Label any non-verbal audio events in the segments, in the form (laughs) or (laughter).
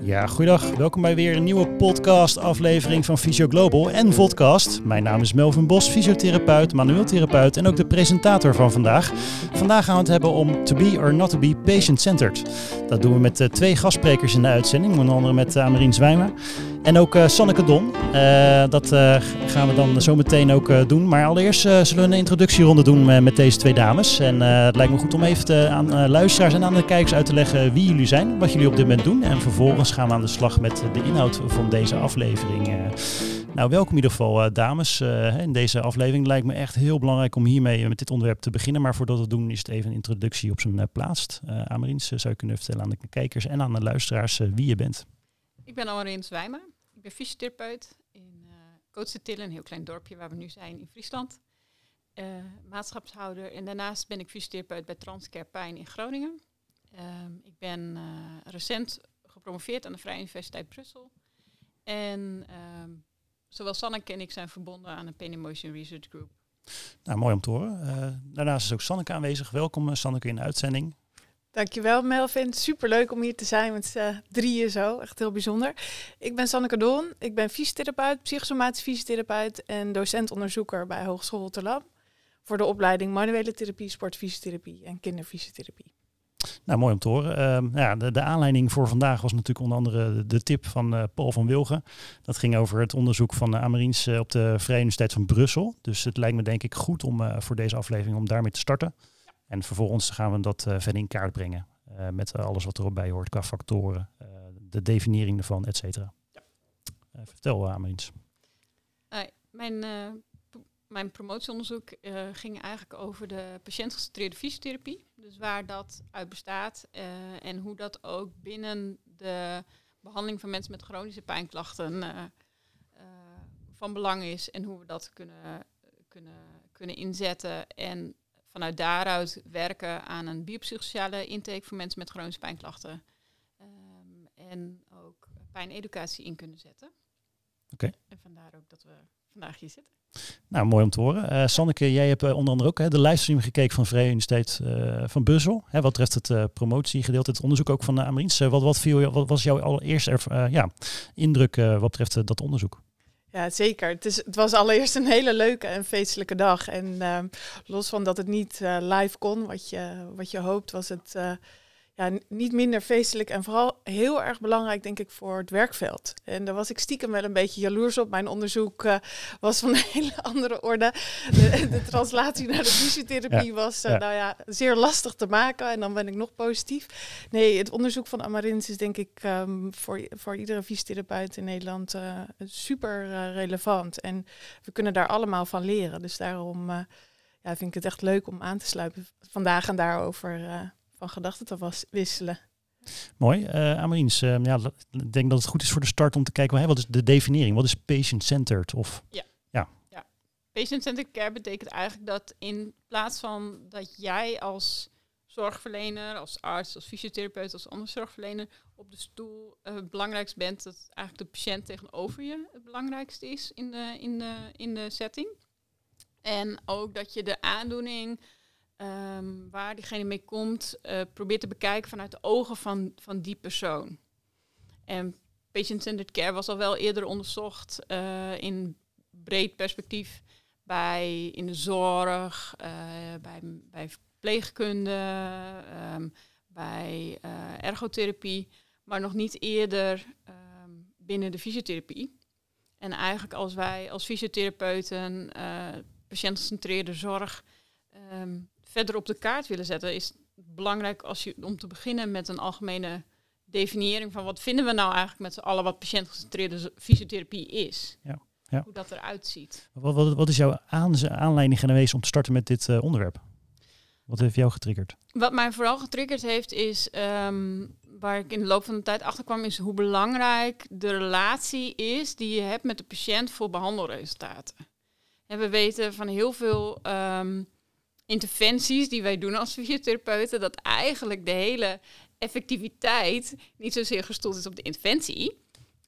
Ja, goeiedag. Welkom bij weer een nieuwe podcast aflevering van Physio Global en Vodcast. Mijn naam is Melvin Bos, fysiotherapeut, manueeltherapeut en ook de presentator van vandaag. Vandaag gaan we het hebben om to be or not to be patient-centered. Dat doen we met uh, twee gastsprekers in de uitzending, onder andere met uh, Amarien Zwijmer en ook uh, Sanneke Don. Uh, dat uh, gaan we dan zo meteen ook doen. Maar allereerst zullen we een introductieronde doen met deze twee dames. En het lijkt me goed om even aan luisteraars en aan de kijkers uit te leggen wie jullie zijn, wat jullie op dit moment doen. En vervolgens gaan we aan de slag met de inhoud van deze aflevering. nou, welkom in ieder geval dames in deze aflevering. Lijkt me echt heel belangrijk om hiermee met dit onderwerp te beginnen. Maar voordat we doen is het even een introductie op zijn plaats. Ameriens, zou je kunnen vertellen aan de kijkers en aan de luisteraars wie je bent? Ik ben Amarins Zwijmer. Ik ben fysiotherapeut in uh, Kootsetillen, een heel klein dorpje waar we nu zijn in Friesland. Uh, maatschapshouder en daarnaast ben ik fysiotherapeut bij Transcare Pijn in Groningen. Uh, ik ben uh, recent gepromoveerd aan de Vrije Universiteit Brussel. En ehm, zowel Sanneke en ik zijn verbonden aan de Pain Emotion Research Group. Nou, mooi om te horen. daarnaast is ook Sanneke aanwezig. Welkom Sanneke in de uitzending. Dankjewel Melvin. Superleuk om hier te zijn met uh, drieën zo. Echt heel bijzonder. Ik ben Sanneke Don. Ik ben fysiotherapeut, psychosomatisch fysiotherapeut en docentonderzoeker bij Hogeschool Rotterdam. Voor de opleiding manuele therapie, sportfysiotherapie en kinderfysiotherapie. Nou, mooi om te horen. Uh, ja, de, de, aanleiding voor vandaag was natuurlijk onder andere de tip van uh, Paul van Wilgen. Dat ging over het onderzoek van uh, op de Vrije Universiteit van Brussel. Dus het lijkt me denk ik goed om voor deze aflevering om daarmee te starten. En vervolgens gaan we dat uh, verder in kaart brengen. Uh, met alles wat erbij hoort qua factoren, uh, de definiëring ervan, et cetera. Ja. vertel uh, maar iets. mijn, mijn promotieonderzoek ging eigenlijk over de patiëntgecentreerde fysiotherapie. Dus waar dat uit bestaat en hoe dat ook binnen de behandeling van mensen met chronische pijnklachten van belang is. En hoe we dat kunnen, kunnen, kunnen inzetten en vanuit daaruit werken aan een biopsychosociale intake voor mensen met chronische pijnklachten. Um, en ook pijneducatie in kunnen zetten. Oké. En vandaar ook dat we vandaag hier zitten. Nou, mooi om te horen. Uh, Sanneke, jij hebt uh, onder andere ook hè, de livestream gekeken van Vrije Universiteit uh, van Bussel. Hè, wat betreft het promotiegedeelte, het onderzoek ook van de Ameriens. wat, wat, viel, wat was jouw allereerste ja, indruk wat betreft dat onderzoek? Ja, zeker. Het, is, het was allereerst een hele leuke en feestelijke dag. En uh, los van dat het niet uh, live kon, wat je, wat je hoopt, was het uh, ja, niet minder feestelijk en vooral heel erg belangrijk, denk ik, voor het werkveld. En daar was ik stiekem wel een beetje jaloers op. Mijn onderzoek uh, was van (laughs) een hele andere orde. De, de translatie naar de (laughs) fysiotherapie was uh, ja. Nou ja, zeer lastig te maken. En dan ben ik nog positief. Nee, het onderzoek van Amarins is denk ik um, voor, voor iedere fysiotherapeut in Nederland uh, super relevant. En we kunnen daar allemaal van leren. Dus daarom ja, vind ik het echt leuk om aan te sluiten vandaag en daarover van gedachten te was, wisselen. Mooi. Uh, Amariens, uh, ja, ik denk dat het goed is voor de start om te kijken, wat is de definiëring? Wat is patient-centered? Of, ja. Ja. ja. Patient-centered care betekent eigenlijk dat in plaats van dat jij als zorgverlener, als arts, als fysiotherapeut, als andere zorgverlener op de stoel uh, het belangrijkst bent, dat eigenlijk de patiënt tegenover je het belangrijkste is in de, in de, in de setting. En ook dat je de aandoening um, waar diegene mee komt, uh, probeert te bekijken vanuit de ogen van, van die persoon. En patient-centered care was al wel eerder onderzocht uh, in breed perspectief bij in de zorg, uh, bij, bij verpleegkunde, um, bij ergotherapie, maar nog niet eerder um, binnen de fysiotherapie. En eigenlijk als wij als fysiotherapeuten patiëntgecentreerde zorg verder op de kaart willen zetten, is het belangrijk als je, om te beginnen met een algemene definiëring van wat vinden we nou eigenlijk met z'n allen wat patiëntgecentreerde fysiotherapie is. Ja, ja. Hoe dat eruit ziet. Wat, wat, wat is jouw aanleiding geweest om te starten met dit uh, onderwerp? Wat heeft jou getriggerd? Wat mij vooral getriggerd heeft is, um, waar ik in de loop van de tijd achter kwam, is hoe belangrijk de relatie is die je hebt met de patiënt voor behandelresultaten. En we weten van heel veel um, interventies die wij doen als fysiotherapeuten, dat eigenlijk de hele effectiviteit niet zozeer gestoeld is op de interventie,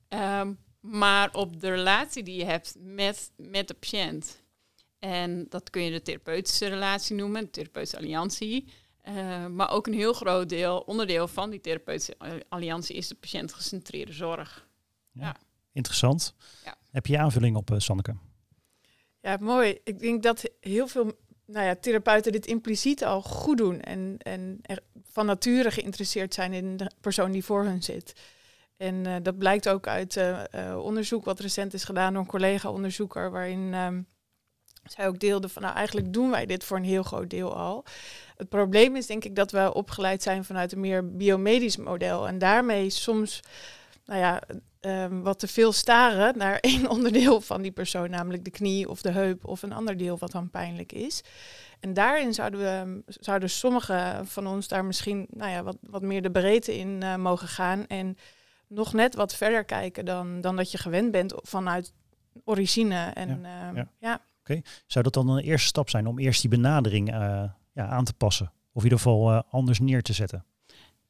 um, maar op de relatie die je hebt met, met de patiënt. En dat kun je de therapeutische relatie noemen, de therapeutische alliantie. Eh, maar ook een heel groot deel, onderdeel van die therapeutische alliantie is de patiëntgecentreerde zorg. Ja. Interessant. Ja. Heb je aanvulling op, uh, Sanneke? Ja, mooi. Ik denk dat heel veel nou ja, therapeuten dit impliciet al goed doen en, en van nature geïnteresseerd zijn in de persoon die voor hun zit. En uh, dat blijkt ook uit uh, onderzoek wat recent is gedaan door een collega-onderzoeker, waarin ehm, zij ook deelde van nou eigenlijk doen wij dit voor een heel groot deel al. Het probleem is denk ik dat we opgeleid zijn vanuit een meer biomedisch model en daarmee soms nou ja, um, wat te veel staren naar (laughs) één onderdeel van die persoon, namelijk de knie of de heup of een ander deel wat dan pijnlijk is. En daarin zouden, we, zouden sommigen van ons daar misschien nou ja, wat, wat meer de breedte in uh, mogen gaan en nog net wat verder kijken dan, dan dat je gewend bent vanuit origine. En, ja, uh, ja. ja. Oké, zou dat dan een eerste stap zijn om eerst die benadering uh, ja, aan te passen? Of in ieder geval uh, anders neer te zetten?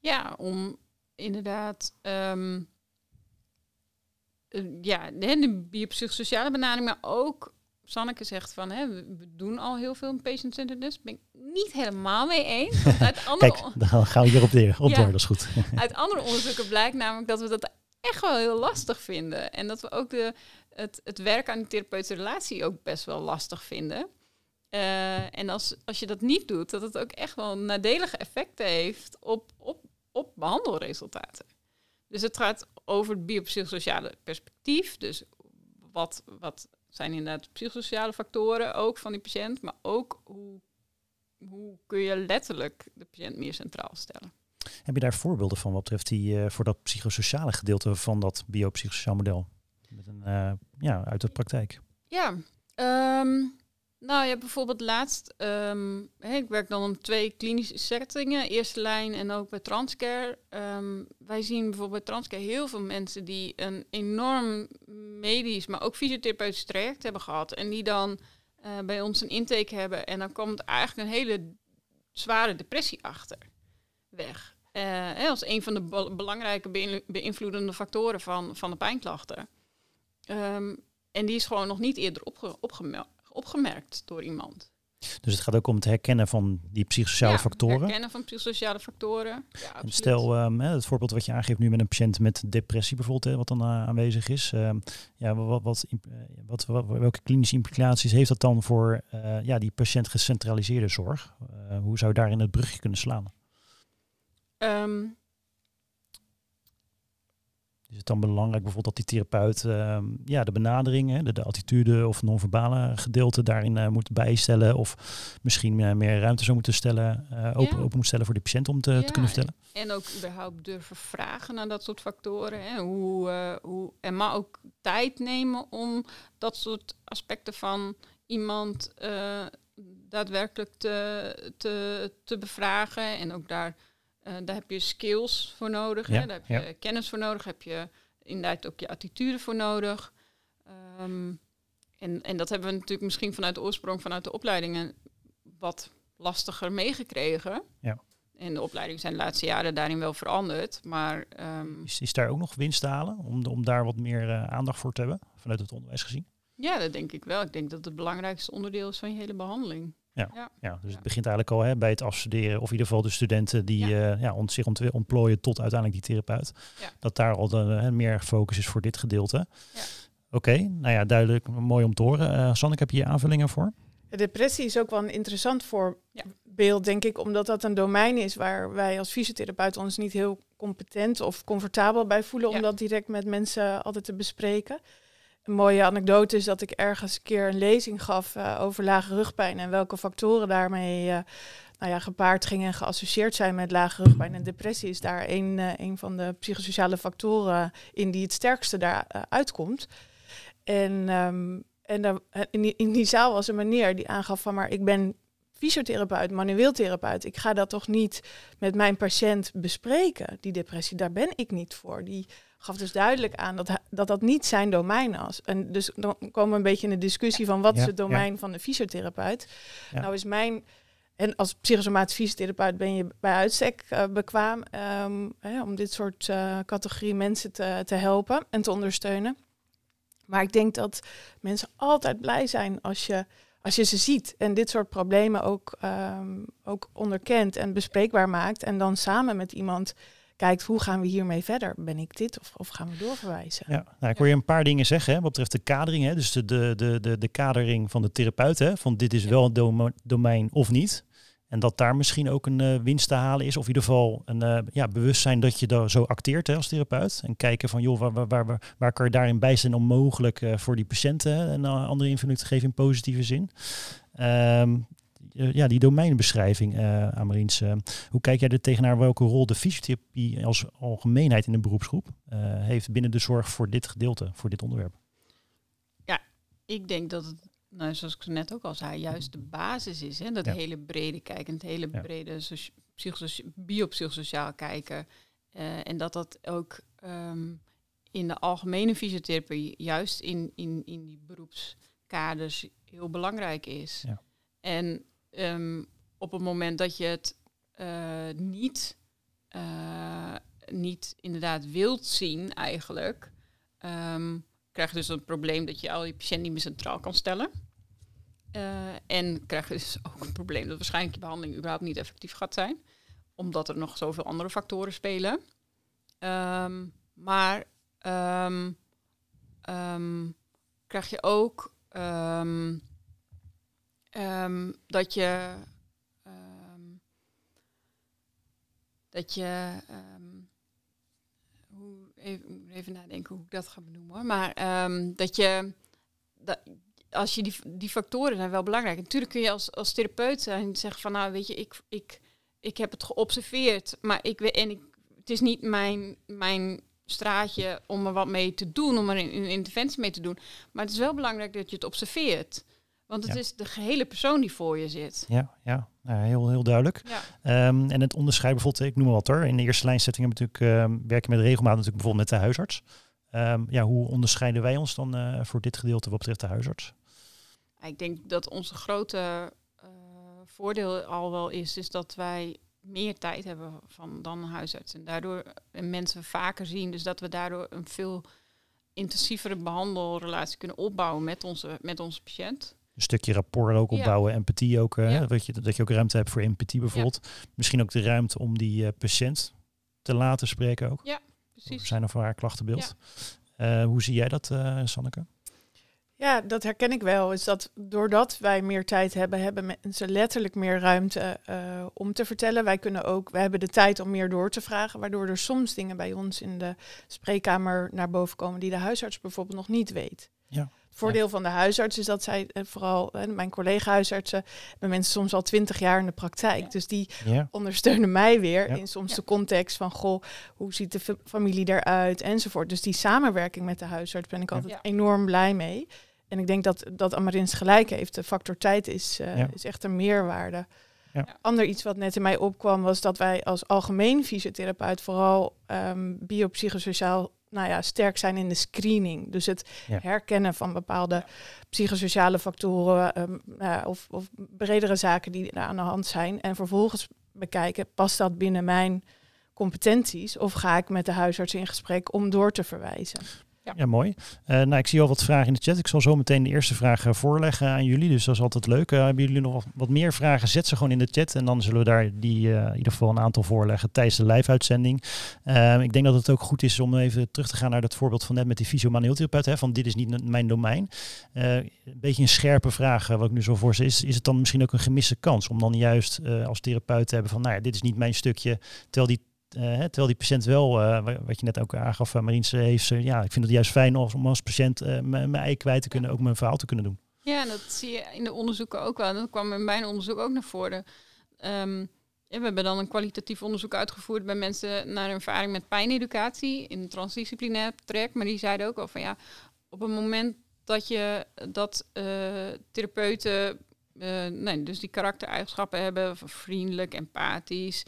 Ja, om inderdaad um, ja, de biopsychosociale benadering, maar ook Sanneke zegt van hè, we doen al heel veel in patient-centeredness. Ben ik niet helemaal mee eens. Uit (laughs) andere Kijk, dan gaan we hierop op ja, door, dat is goed. (laughs) uit andere onderzoeken blijkt namelijk dat we dat echt wel heel lastig vinden. En dat we ook de, het, het werk aan die therapeutische relatie ook best wel lastig vinden. Uh, en als, als je dat niet doet, dat het ook echt wel nadelige effecten heeft op, op, op behandelresultaten. Dus het gaat over het biopsychosociale perspectief. Dus wat, wat zijn inderdaad psychosociale factoren ook van die patiënt, maar ook hoe, hoe kun je letterlijk de patiënt meer centraal stellen. Heb je daar voorbeelden van wat betreft die, uh, voor dat psychosociale gedeelte van dat biopsychosociaal model? Met een, uh, ja, uit de praktijk. Ja, um, nou, je hebt bijvoorbeeld laatst, um, ik werk dan om twee klinische settingen, eerste lijn en ook bij Transcare. Um, wij zien bijvoorbeeld bij Transcare heel veel mensen die een enorm medisch, maar ook fysiotherapeutisch traject hebben gehad. En die dan uh, bij ons een intake hebben en dan komt eigenlijk een hele zware depressie achter weg. Uh, als een van de be belangrijke beïnvloedende factoren van, van de pijnklachten. Um, en die is gewoon nog niet eerder opge opgemerkt opgemerkt door iemand. Dus het gaat ook om het herkennen van die psychosociale ja, factoren. herkennen van psychosociale factoren. Ja, stel, um, het voorbeeld wat je aangeeft nu met een patiënt met depressie bijvoorbeeld, hè, wat dan uh, aanwezig is. Uh, ja, wat, wat, wat, wat, welke klinische implicaties heeft dat dan voor uh, ja, die patiënt gecentraliseerde zorg? hoe zou je daarin het brugje kunnen slaan? Um, is het dan belangrijk bijvoorbeeld dat die therapeut uh, ja, de benadering, de, de attitude of non-verbale gedeelte daarin uh, moet bijstellen of misschien uh, meer ruimte zou moeten stellen, eh, open, ja. open moet stellen voor de patiënt om te, ja, te kunnen vertellen? En ook überhaupt durven vragen naar dat soort factoren. Hè. Hoe, hoe, en maar ook tijd nemen om dat soort aspecten van iemand daadwerkelijk te, te, te bevragen en ook daar uh, daar heb je skills voor nodig, ja, hè? daar heb je ja. kennis voor nodig, heb je inderdaad ook je attitude voor nodig. Um, en, en dat hebben we natuurlijk misschien vanuit de oorsprong, vanuit de opleidingen, wat lastiger meegekregen. Ja. En de opleidingen zijn de laatste jaren daarin wel veranderd. Maar, um, is, is daar ook nog winst te halen om, om daar wat meer uh, aandacht voor te hebben, vanuit het onderwijs gezien? Ja, dat denk ik wel. Ik denk dat het het belangrijkste onderdeel is van je hele behandeling. Ja, ja. ja dus het begint eigenlijk al hè, bij het afstuderen, of in ieder geval de studenten die ja. Uh, ja, ont, zich ont ontplooien tot uiteindelijk die therapeut. Dat daar al de, uh, meer focus is voor dit gedeelte. Oké, okay, nou ja, duidelijk, mooi om te horen. Uh, Sanne, heb je hier aanvullingen voor? De depressie is ook wel een interessant voorbeeld, denk ik, omdat dat een domein is waar wij als fysiotherapeut ons niet heel competent of comfortabel bij voelen om dat direct met mensen altijd te bespreken. Een mooie anekdote is dat ik ergens een keer een lezing gaf uh, over lage rugpijn en welke factoren daarmee uh, nou ja, gepaard gingen en geassocieerd zijn met lage rugpijn. En depressie is daar een, uh, een van de psychosociale factoren in die het sterkste daar uitkomt. En, um, en in, die, in die zaal was een meneer die aangaf van maar ik ben fysiotherapeut, manueel therapeut. Ik ga dat toch niet met mijn patiënt bespreken, die depressie. Daar ben ik niet voor. Die gaf dus duidelijk aan dat dat, dat niet zijn domein was. En dus dan komen we een beetje in de discussie van wat ja, is het domein ja. van de fysiotherapeut. Ja. Nou is mijn... En als psychosomatisch fysiotherapeut ben je bij uitstek uh, bekwaam um, hè, om dit soort uh, categorie mensen te, te helpen en te ondersteunen. Maar ik denk dat mensen altijd blij zijn als je als je ze ziet en dit soort problemen ook, ehm, ook onderkent en bespreekbaar maakt en dan samen met iemand kijkt hoe gaan we hiermee verder? Ben ik dit of, of gaan we doorverwijzen? Ja, nou, ik hoor je een paar dingen zeggen hè, wat betreft de kadering. Hè, dus de, de, de, de, de kadering van de therapeut. Hè, van dit is wel een domein of niet. En dat daar misschien ook een uh, winst te halen is. Of in ieder geval een uh, ja, bewustzijn dat je daar zo acteert hè, als therapeut. En kijken van, joh, waar, waar, waar, waar kan je daarin bij zijn om mogelijk uh, voor die patiënten een andere invulling te geven in positieve zin. Um, ja, die domeinbeschrijving, uh, hoe kijk jij er tegenaan welke rol de fysiotherapie als algemeenheid in de beroepsgroep heeft binnen de zorg voor dit gedeelte, voor dit onderwerp? Ja, ik denk dat het nou, zoals ik net ook al zei, juist de basis is. Hè? Dat hele brede kijken, het hele brede biopsychosociaal kijken. Uh, en dat dat ook um, in de algemene fysiotherapie, juist in, in, in die beroepskaders, heel belangrijk is. Ja. En um, op het moment dat je het uh, niet, uh, niet inderdaad wilt zien, eigenlijk. Um, krijg je dus een probleem dat je al je patiënt niet meer centraal kan stellen. Uh, en krijg je dus ook een probleem dat waarschijnlijk je behandeling überhaupt niet effectief gaat zijn. Omdat er nog zoveel andere factoren spelen. Um, maar um, um, krijg je ook dat je dat je hoe, even, even nadenken hoe ik dat ga benoemen. Maar dat je dat, als je die, die factoren zijn wel belangrijk. Natuurlijk kun je als, als therapeut zijn zeggen van nou weet je, ik, ik, ik heb het geobserveerd, maar ik en ik, het is niet mijn, mijn straatje om er wat mee te doen, om er een, een interventie mee te doen. Maar het is wel belangrijk dat je het observeert. Want het is de gehele persoon die voor je zit. Ja, ja. Nou, heel, heel duidelijk. Ja. Um, en het onderscheid bijvoorbeeld, ik noem maar wat hoor. In de eerste lijnzetting natuurlijk um, werken met regelmaat natuurlijk bijvoorbeeld met de huisarts. Um, ja, hoe onderscheiden wij ons dan uh, voor dit gedeelte wat betreft de huisarts? Ik denk dat onze grote uh, voordeel al wel is, is dat wij meer tijd hebben van dan een huisarts. En daardoor mensen vaker zien. Dus dat we daardoor een veel intensievere behandelrelatie kunnen opbouwen met onze, met onze patiënt. Een stukje rapport ook opbouwen, ja. empathie ook. Uh, ja. dat, je, dat je ook ruimte hebt voor empathie bijvoorbeeld. Ja. Misschien ook de ruimte om die uh, patiënt te laten spreken ook. Ja, precies. Zijn of haar klachtenbeeld. hoe zie jij dat, Sanneke? Ja, dat herken ik wel. Is dat doordat wij meer tijd hebben, hebben mensen letterlijk meer ruimte uh, om te vertellen. Wij kunnen ook, we hebben de tijd om meer door te vragen, waardoor er soms dingen bij ons in de spreekkamer naar boven komen die de huisarts bijvoorbeeld nog niet weet. Ja. Het voordeel van de huisarts is dat zij, eh, vooral mijn collega-huisartsen, hebben mensen soms al twintig jaar in de praktijk. Dus die ja. ondersteunen mij weer in soms de context van, goh, hoe ziet de familie eruit enzovoort. Dus die samenwerking met de huisarts ben ik altijd enorm blij mee. En ik denk dat, dat Amarins gelijk heeft. De factor tijd is, uh, is echt een meerwaarde. Ja. Ander iets wat net in mij opkwam was dat wij als algemeen fysiotherapeut vooral um, biopsychosociaal nou ja, sterk zijn in de screening. Dus het herkennen van bepaalde psychosociale factoren um, uh, of, of bredere zaken die er aan de hand zijn. En vervolgens bekijken, past dat binnen mijn competenties of ga ik met de huisarts in gesprek om door te verwijzen? Ja, mooi. Uh, nou, ik zie al wat vragen in de chat. Ik zal zo meteen de eerste vraag voorleggen aan jullie. Dus dat is altijd leuk. Uh, hebben jullie nog wat, meer vragen? Zet ze gewoon in de chat. En dan zullen we daar die in ieder geval een aantal voorleggen tijdens de live-uitzending. ik denk dat het ook goed is om even terug te gaan naar dat voorbeeld van net met die fysiomanueeltherapeut. Van dit is niet mijn domein. een beetje een scherpe vraag wat ik nu zo voor is. Is het dan misschien ook een gemiste kans om dan juist als therapeut te hebben van nou ja, dit is niet mijn stukje. Terwijl die terwijl die patiënt wel, uh, wat je net ook aangaf, uh, Mariens, heeft ja, ik vind het juist fijn om als patiënt mijn ei kwijt te kunnen, ook mijn verhaal te kunnen doen. Ja, dat zie je in de onderzoeken ook wel. Dat kwam in mijn onderzoek ook naar voren. Um, ja, we hebben dan een kwalitatief onderzoek uitgevoerd bij mensen naar een ervaring met pijneducatie in een transdisciplinair traject. Maar die zeiden ook al van ja, op het moment dat je dat therapeuten, nee, dus die karaktereigenschappen hebben, vriendelijk, empathisch,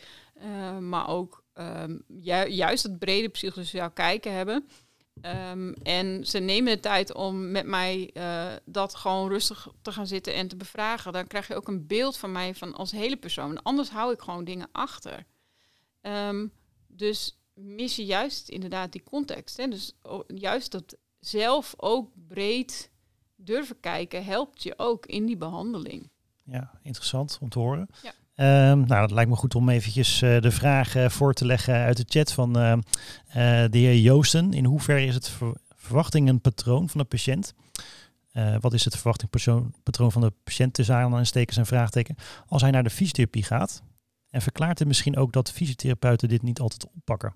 maar ook um, ju juist het brede psychosociaal kijken hebben. Um, en ze nemen de tijd om met mij uh, dat gewoon rustig te gaan zitten en te bevragen. Dan krijg je ook een beeld van mij van als hele persoon. Anders hou ik gewoon dingen achter. Um, dus mis je juist inderdaad die context. Hè? Dus juist dat zelf ook breed durven kijken helpt je ook in die behandeling. Ja, interessant om te horen. Ja. Ehm, nou, het lijkt me goed om eventjes eh, de vraag uh, voor te leggen uit de chat van uh, de heer Joosten. In hoeverre is het ver verwachting een patroon van de patiënt? wat is het verwachtingpatroon van de patiënt tussen aanhalingstekens en vraagteken? Als hij naar de fysiotherapie gaat en verklaart het misschien ook dat fysiotherapeuten dit niet altijd oppakken.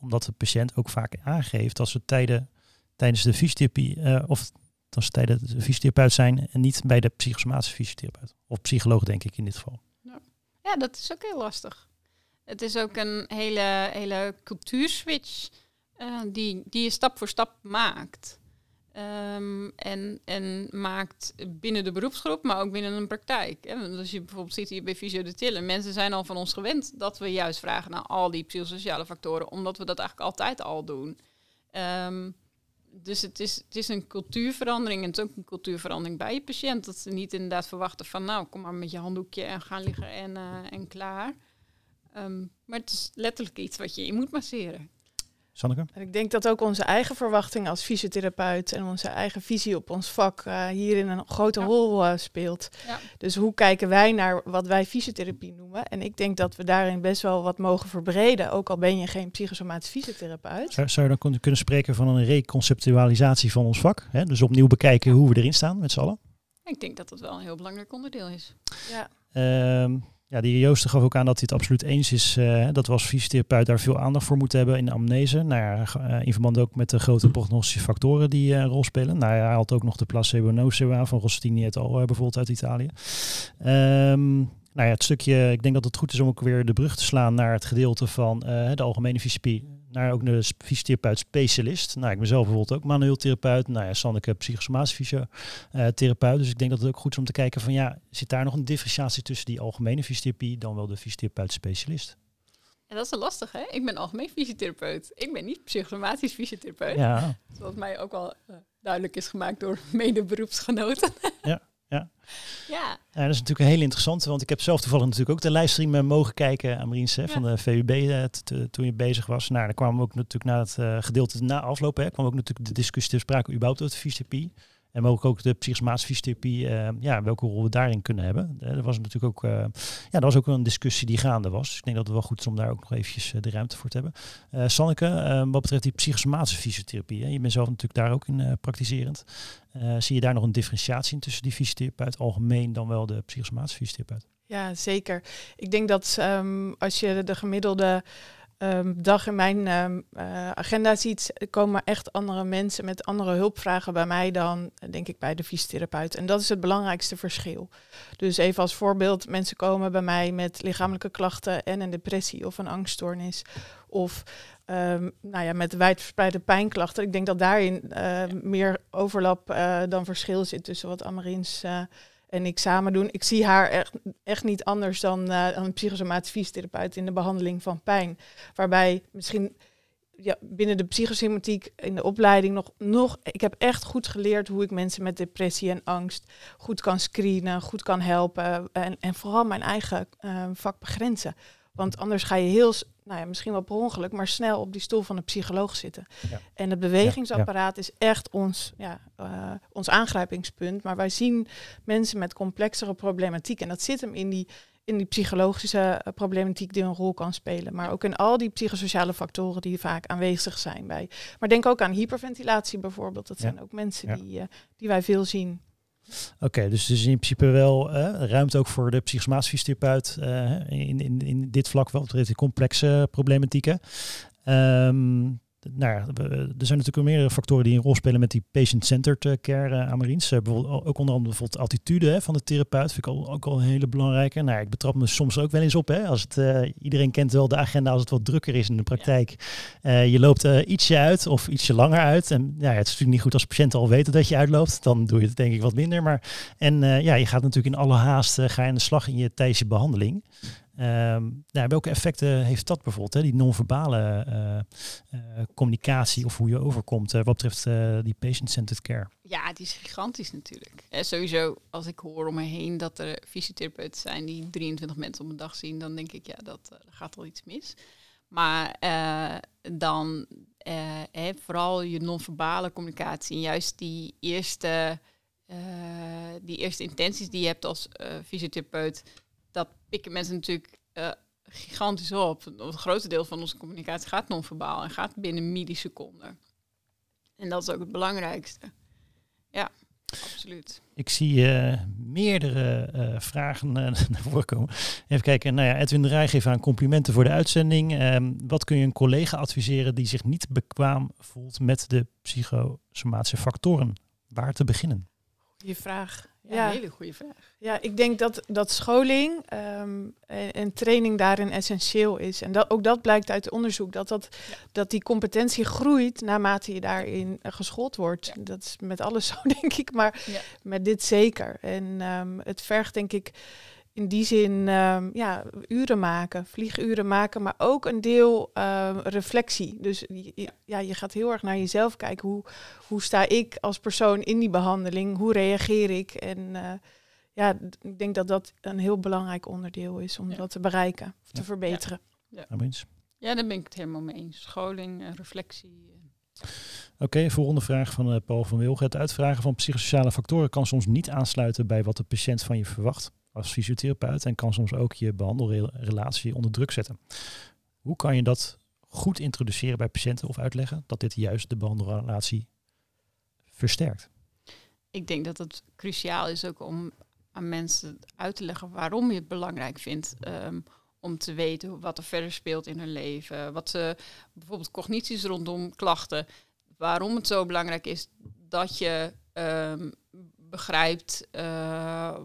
Omdat de patiënt ook vaak aangeeft dat ze tijden, tijdens de fysiotherapie of dat ze tijdens de fysiotherapeut zijn en niet bij de psychosomatische fysiotherapeut. Of psycholoog denk ik in dit geval. Ja, dat is ook heel lastig. Het is ook een hele, hele cultuurswitch uh, die, die je stap voor stap maakt. Um, en, en maakt binnen de beroepsgroep, maar ook binnen een praktijk. Hè? Als je bijvoorbeeld ziet hier bij Fysio de Tillen, mensen zijn al van ons gewend dat we juist vragen naar al die psychosociale factoren, omdat we dat eigenlijk altijd al doen. Um, dus het is, het is een cultuurverandering en het is ook een cultuurverandering bij je patiënt. Dat ze niet inderdaad verwachten van nou, kom maar met je handdoekje en gaan liggen en, uh, en klaar. Um, maar het is letterlijk iets wat je in moet masseren. Sanneke? En ik denk dat ook onze eigen verwachting als fysiotherapeut en onze eigen visie op ons vak uh, hierin een grote ja. rol uh, speelt. Ja. Dus hoe kijken wij naar wat wij fysiotherapie noemen? En ik denk dat we daarin best wel wat mogen verbreden, ook al ben je geen psychosomatisch fysiotherapeut. Zou, zou je dan kunnen spreken van een reconceptualisatie van ons vak? Hè? Dus opnieuw bekijken hoe we erin staan met z'n allen? Ik denk dat dat wel een heel belangrijk onderdeel is. Ja. Um, ja, die Joost gaf ook aan dat hij het absoluut eens is uh, dat we als fysiotherapeut daar veel aandacht voor moeten hebben in de amnese. Nou ja, uh, in verband ook met de grote prognostische factoren die uh, een rol spelen. Nou ja, hij had ook nog de placebo-nocebo aan van Rostini et al bijvoorbeeld uit Italië. Um, nou ja, het stukje, ik denk dat het goed is om ook weer de brug te slaan naar het gedeelte van de algemene fysiotherapie naar ook de fysiotherapeut specialist. Nou, ik ben zelf bijvoorbeeld ook manueel therapeut. Nou ja, Sanneke psychosomatisch fysiotherapeut. Dus ik denk dat het ook goed is om te kijken van ja, zit daar nog een differentiatie tussen die algemene fysiotherapie dan wel de fysiotherapeut specialist? En dat is een lastig, hè? Ik ben algemeen fysiotherapeut. Ik ben niet psychosomatisch fysiotherapeut. Ja. Zoals mij ook al uh, duidelijk is gemaakt door (laughs) mede-beroepsgenoten. Ja. Ja. ja. ja. dat is natuurlijk een heel interessante, want ik heb zelf toevallig natuurlijk ook de livestream uh, mogen kijken aan Mariens ja. van de VUB uh, toen je bezig was. Nou, dan kwamen ook natuurlijk na het uh, gedeelte na afloop, hè, kwam ook natuurlijk de discussie te sprake überhaupt over de fysiotherapie. En mogelijk ook de psychosomatische fysiotherapie, uh, ja, welke rol we daarin kunnen hebben. Uh, er was natuurlijk ook, uh, ja, dat was ook een discussie die gaande was. Dus ik denk dat het wel goed is om daar ook nog eventjes de ruimte voor te hebben. Sanneke, wat betreft die psychosomatische fysiotherapie, hè, je bent zelf natuurlijk daar ook in praktiserend. zie je daar nog een differentiatie in tussen die fysiotherapeut algemeen dan wel de psychosomatische fysiotherapeut? Ja, zeker. Ik denk dat um, als je de gemiddelde um, dag in mijn um, uh, agenda ziet, komen echt andere mensen met andere hulpvragen bij mij dan, denk ik, bij de fysiotherapeut. En dat is het belangrijkste verschil. Dus even als voorbeeld, mensen komen bij mij met lichamelijke klachten en een depressie of een angststoornis. Of um, nou ja, met wijdverspreide pijnklachten. Ik denk dat daarin uh, meer overlap uh, dan verschil zit tussen wat Amarins en ik samen doen. Ik zie haar echt, echt niet anders dan, uh, een psychosomatisch fysiotherapeut in de behandeling van pijn. Waarbij misschien ja, binnen de psychosomatiek in de opleiding nog, nog... Ik heb echt goed geleerd hoe ik mensen met depressie en angst goed kan screenen, goed kan helpen. En, en vooral mijn eigen uh, vak begrenzen. Want anders ga je heel, nou ja, misschien wel per ongeluk, maar snel op die stoel van een psycholoog zitten. Ja. En het bewegingsapparaat ja, ja. is echt ons, ja, uh, ons aangrijpingspunt. Maar wij zien mensen met complexere problematiek. En dat zit hem in die, in die psychologische uh, problematiek die een rol kan spelen. Maar ook in al die psychosociale factoren die vaak aanwezig zijn bij. Maar denk ook aan hyperventilatie bijvoorbeeld. Dat zijn ook mensen die, uh, die wij veel zien. Oké, okay, dus, dus in principe wel ruimte ook voor de psychosomatische fysiotherapeut uh, in, in, in dit vlak wel betreft complexe problematieken. Um, nou ja, er zijn natuurlijk meerdere factoren die een rol spelen met die patient-centered uh, care Amarins. Uh, bijvoorbeeld, ook onder andere bijvoorbeeld attitude hè, van de therapeut vind ik al, ook al een hele belangrijke. Nou, ik betrap me soms ook wel eens op. Hè, als het, iedereen kent wel de agenda als het wat drukker is in de praktijk. Ja. je loopt ietsje uit of ietsje langer uit. En ja, het is natuurlijk niet goed als patiënten al weten dat je uitloopt. Dan doe je het denk ik wat minder. Maar, en ja, je gaat natuurlijk in alle haast ga je aan de slag in je tijdens je behandeling. Um, nou, welke effecten heeft dat bijvoorbeeld, hè? die non-verbale uh, uh, communicatie of hoe je overkomt wat betreft die patient-centered care? Ja, die is gigantisch natuurlijk. En sowieso, als ik hoor om me heen dat er fysiotherapeuten zijn die 23 mensen op een dag zien, dan denk ik, ja, dat gaat al iets mis. Maar dan vooral je non-verbale communicatie en juist die eerste eh, die eerste intenties die je hebt als fysiotherapeut, dat pikken mensen natuurlijk uh, gigantisch op. Het grootste deel van onze communicatie gaat non-verbaal en gaat binnen milliseconden. En dat is ook het belangrijkste. Ja, absoluut. Ik zie uh, meerdere uh, vragen uh, (laughs) naar voren komen. Even kijken. Nou ja, Edwin de Rij geeft aan complimenten voor de uitzending. Ehm, wat kun je een collega adviseren die zich niet bekwaam voelt met de psychosomatische factoren? Waar te beginnen? Goeie vraag. Ja, een hele goede vraag. Ja, ik denk dat, dat scholing um, en, en, training daarin essentieel is. En dat, ook dat blijkt uit onderzoek, dat, dat, ja. dat die competentie groeit naarmate je daarin geschoold wordt. Ja. Dat is met alles zo, (laughs) denk ik, maar ja. met dit zeker. En um, het vergt, denk ik, in die zin um, ja, uren maken, vlieguren maken, maar ook een deel uh, reflectie. Dus je, ja, je gaat heel erg naar jezelf kijken. Hoe, hoe sta ik als persoon in die behandeling? Hoe reageer ik? En uh, ja, ik denk dat dat een heel belangrijk onderdeel is om ja. dat te bereiken of te verbeteren. Ja. ja, daar ben ik het helemaal mee eens. Scholing, en reflectie. Oké, okay, volgende vraag van Paul van Wilgen. Het uitvragen van psychosociale factoren kan soms niet aansluiten bij wat de patiënt van je verwacht als fysiotherapeut en kan soms ook je behandelrelatie onder druk zetten. Hoe kan je dat goed introduceren bij patiënten of uitleggen dat dit juist de behandelrelatie versterkt? Ik denk dat het cruciaal is ook om aan mensen uit te leggen waarom je het belangrijk vindt. Um, om te weten wat er verder speelt in hun leven. Wat ze bijvoorbeeld cognities rondom klachten. Waarom het zo belangrijk is dat je um, begrijpt uh,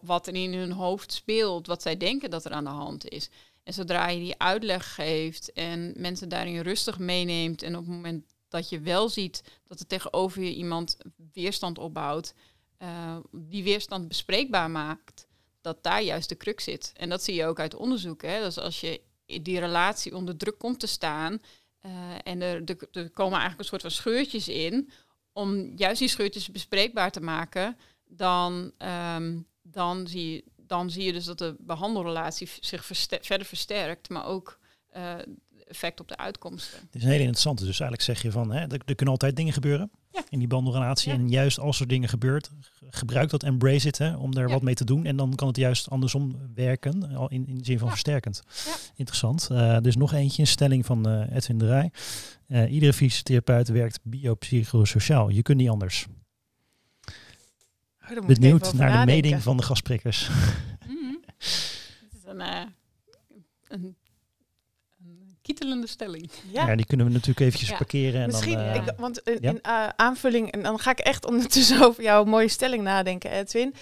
wat er in hun hoofd speelt, wat zij denken dat er aan de hand is. En zodra je die uitleg geeft en mensen daarin rustig meeneemt en op het moment dat je wel ziet dat er tegenover je iemand weerstand opbouwt, uh, die weerstand bespreekbaar maakt, dat daar juist de crux zit. En dat zie je ook uit onderzoek. Hè? Dus als je die relatie onder druk komt te staan uh, en er, er, komen eigenlijk een soort van scheurtjes in, om juist die scheurtjes bespreekbaar te maken, dan, um, dan zie, je, dan zie je dus dat de behandelrelatie zich verster verder versterkt, maar ook uh, effect op de uitkomsten. Het is een hele interessante. Dus eigenlijk zeg je van, hè, er, er kunnen altijd dingen gebeuren ja. in die behandelrelatie. Ja. En juist als er dingen gebeurt, gebruik dat, embrace it, hè, om daar ja. wat mee te doen. En dan kan het juist andersom werken, al in, in de zin van versterkend. Interessant. Uh, dus nog eentje, een stelling van uh, Edwin de Rij. Iedere fysiotherapeut werkt biopsychosociaal. Je kunt niet anders. Oh, Benieuwd naar nadenken. de mening van de gastspreekers. Mm. Het is een, uh, een, een, kietelende stelling. Ja. ja. die kunnen we natuurlijk eventjes ja. parkeren. En Misschien, dan, uh, ik, want in, ja? in uh, aanvulling, en dan ga ik echt ondertussen (laughs) over jouw mooie stelling nadenken, Edwin.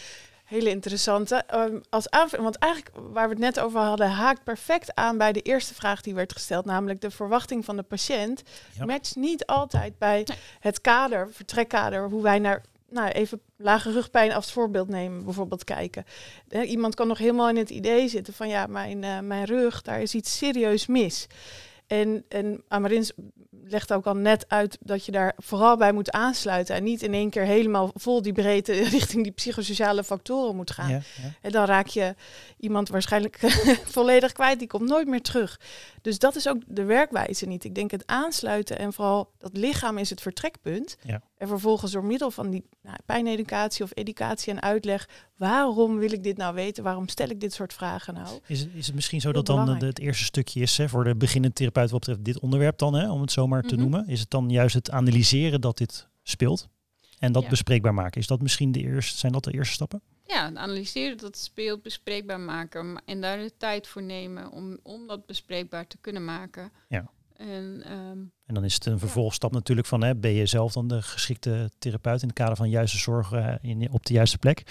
Hele interessante. Um, als aanvulling, want eigenlijk waar we het net over hadden, haakt perfect aan bij de eerste vraag die werd gesteld, namelijk de verwachting van de patiënt. Matcht niet altijd bij het kader, vertrekkader, hoe wij naar nou, even lage rugpijn als voorbeeld nemen, bijvoorbeeld kijken. Iemand kan nog helemaal in het idee zitten van ja, mijn, uh, mijn rug, daar is iets serieus mis. En, en Amarins legt ook al net uit dat je daar vooral bij moet aansluiten. En niet in één keer helemaal vol die breedte (laughs) richting die psychosociale factoren moet gaan. Ja, ja. En dan raak je iemand waarschijnlijk (laughs) volledig kwijt. Die komt nooit meer terug. Dus dat is ook de werkwijze niet. Ik denk het aansluiten en vooral dat lichaam is het vertrekpunt. Ja. En vervolgens door middel van die nou, pijneducatie of educatie en uitleg. Waarom wil ik dit nou weten? Waarom stel ik dit soort vragen nou? Is het, is het misschien zo dat dan het eerste stukje is hè, voor de beginnende therapeut wat betreft dit onderwerp dan, hè, om het zomaar te mm -hmm. noemen? Is het dan juist het analyseren dat dit speelt? En dat ja. bespreekbaar maken. Is dat misschien de eerste, zijn dat de eerste stappen? Ja, analyseren dat het speelt, bespreekbaar maken. En daar de tijd voor nemen om, om dat bespreekbaar te kunnen maken. Ja. En, um, en dan is het een vervolgstap natuurlijk van, hè, ben je zelf dan de geschikte therapeut in het kader van juiste zorg uh, in, op de juiste plek?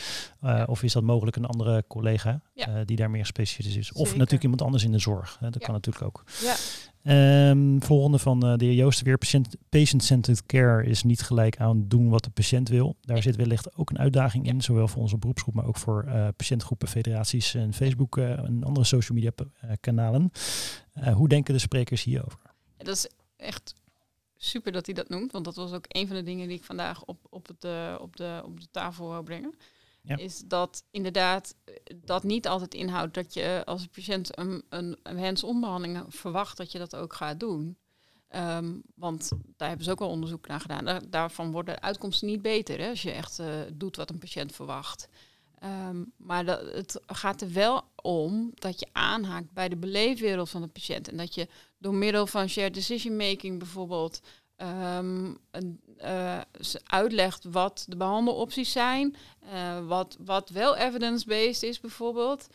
Uh, ja. Of is dat mogelijk een andere collega ja. uh, die daar meer gespecialiseerd is? Zeker. Of natuurlijk iemand anders in de zorg. Hè? Dat kan natuurlijk ook. Ja. Um, volgende van de heer Joost weer. Patient-centered care is niet gelijk aan doen wat de patiënt wil. Daar zit wellicht ook een uitdaging in, zowel voor onze beroepsgroep, maar ook voor patiëntgroepen, federaties en Facebook en andere social media kanalen. hoe denken de sprekers hierover? Dat is echt super dat hij dat noemt, want dat was ook een van de dingen die ik vandaag op, op, het, uh, op, de, op de tafel wou brengen. Ja. Is dat inderdaad dat niet altijd inhoudt dat je als patiënt een, een, een hands-on behandeling verwacht dat je dat ook gaat doen. Ehm, want daar hebben ze ook al onderzoek naar gedaan. Daar, daarvan worden de uitkomsten niet beter hè, als je echt uh, doet wat een patiënt verwacht. Um, maar dat, het gaat er wel om dat je aanhaakt bij de beleefwereld van de patiënt. En dat je door middel van shared decision making bijvoorbeeld um, uh, uitlegt wat de behandelopties zijn. Uh, wat, wat wel evidence-based is bijvoorbeeld.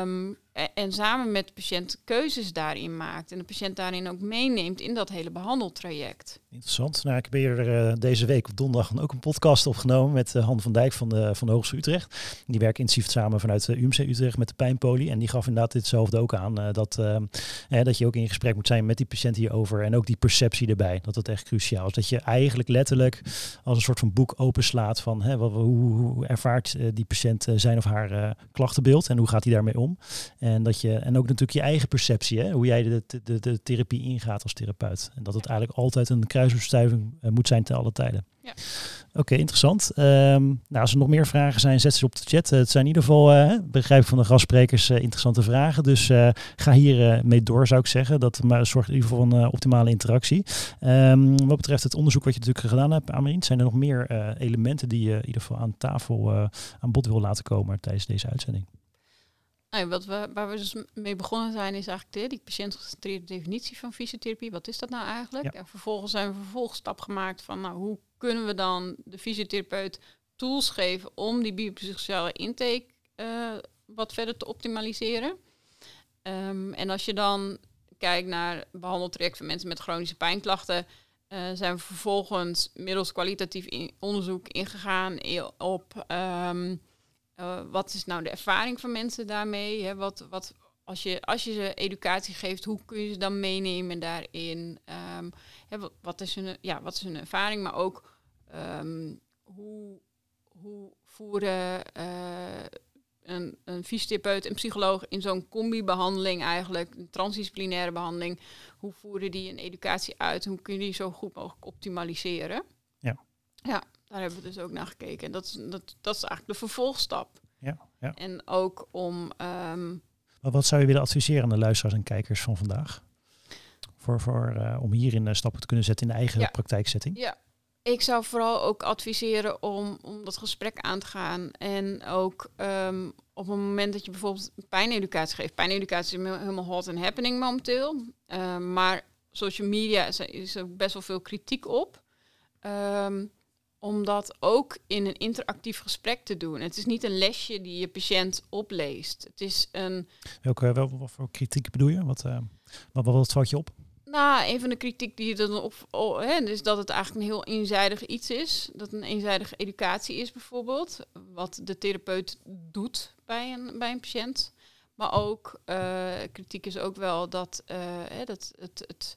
Um, en samen met de patiënt keuzes daarin maakt. En de patiënt daarin ook meeneemt in dat hele behandeltraject. Interessant. Nou, ik heb hier uh, deze week op donderdag ook een podcast opgenomen met uh, Han van Dijk van de, van de Hogeschool Utrecht. Die werken intensief samen vanuit de UMC Utrecht met de pijnpolie. En die gaf inderdaad ditzelfde ook aan. Dat, dat je ook in gesprek moet zijn met die patiënt hierover. En ook die perceptie erbij. Dat dat echt cruciaal is. Dat je eigenlijk letterlijk als een soort van boek openslaat van hè, wat, hoe, hoe ervaart die patiënt zijn of haar klachtenbeeld. En hoe gaat hij daarmee om. Dat je, en ook natuurlijk je eigen perceptie, hè? hoe jij de, de, de therapie ingaat als therapeut. En dat het eigenlijk altijd een kruisbestuiving uh, moet zijn te alle tijden. Ja. Oké, okay, interessant. Um, nou, als er nog meer vragen zijn, zet ze op de chat. Uh, het zijn in ieder geval, uh, begrijp ik van de gastsprekers, interessante vragen. Dus ga hier mee door, zou ik zeggen. Dat maar zorgt in ieder geval voor een optimale interactie. Um, wat betreft het onderzoek wat je natuurlijk gedaan hebt, Amarien, zijn er nog meer elementen die je in ieder geval aan tafel aan bod wil laten komen tijdens deze uitzending? Nou, wat we, waar we dus mee begonnen zijn, is eigenlijk de, die patiëntgecentreerde definitie van fysiotherapie. Wat is dat nou eigenlijk? En vervolgens zijn we een vervolgstap gemaakt van nou, hoe kunnen we dan de fysiotherapeut tools geven om die biopsychosociale intake uh, wat verder te optimaliseren. Um, en als je dan kijkt naar behandeltraject van mensen met chronische pijnklachten, uh, zijn we vervolgens middels kwalitatief in onderzoek ingegaan op um, uh, wat is nou de ervaring van mensen daarmee? Hè? Wat, wat, als, je, als je ze educatie geeft, hoe kun je ze dan meenemen daarin? Um, hè, wat, wat, is hun, ja, wat is hun ervaring? Maar ook um, hoe, hoe voeren uh, een, een fysiotherapeut en psycholoog in zo'n combi-behandeling eigenlijk, een transdisciplinaire behandeling, hoe voeren die een educatie uit? Hoe kun je die zo goed mogelijk optimaliseren? Ja. Ja, daar hebben we dus ook naar gekeken. En dat is, dat, dat is eigenlijk de vervolgstap. Ja, ja. En ook om. Um, maar wat zou je willen adviseren aan de luisteraars en kijkers van vandaag? Voor, voor, uh, om hierin uh, stappen te kunnen zetten in de eigen ja. praktijksetting? Ja, ik zou vooral ook adviseren om, om dat gesprek aan te gaan. En ook um, op het moment dat je bijvoorbeeld pijneducatie geeft. Pijneducatie is helemaal hot and happening momenteel. Uh, maar social media is, is er best wel veel kritiek op. Um, om dat ook in een interactief gesprek te doen. Het is niet een lesje die je patiënt opleest. Het is een. Welke wel, wat voor kritiek bedoel je? Wat, uh, wat, wat, valt je op? Nou, een van de kritiek die je dan op, oh, hè, is dat het eigenlijk een heel eenzijdig iets is. Dat een eenzijdige educatie is bijvoorbeeld. Wat de therapeut doet bij een, bij een patiënt. Maar ook uh, kritiek is ook wel dat, uh, hè, dat het, het,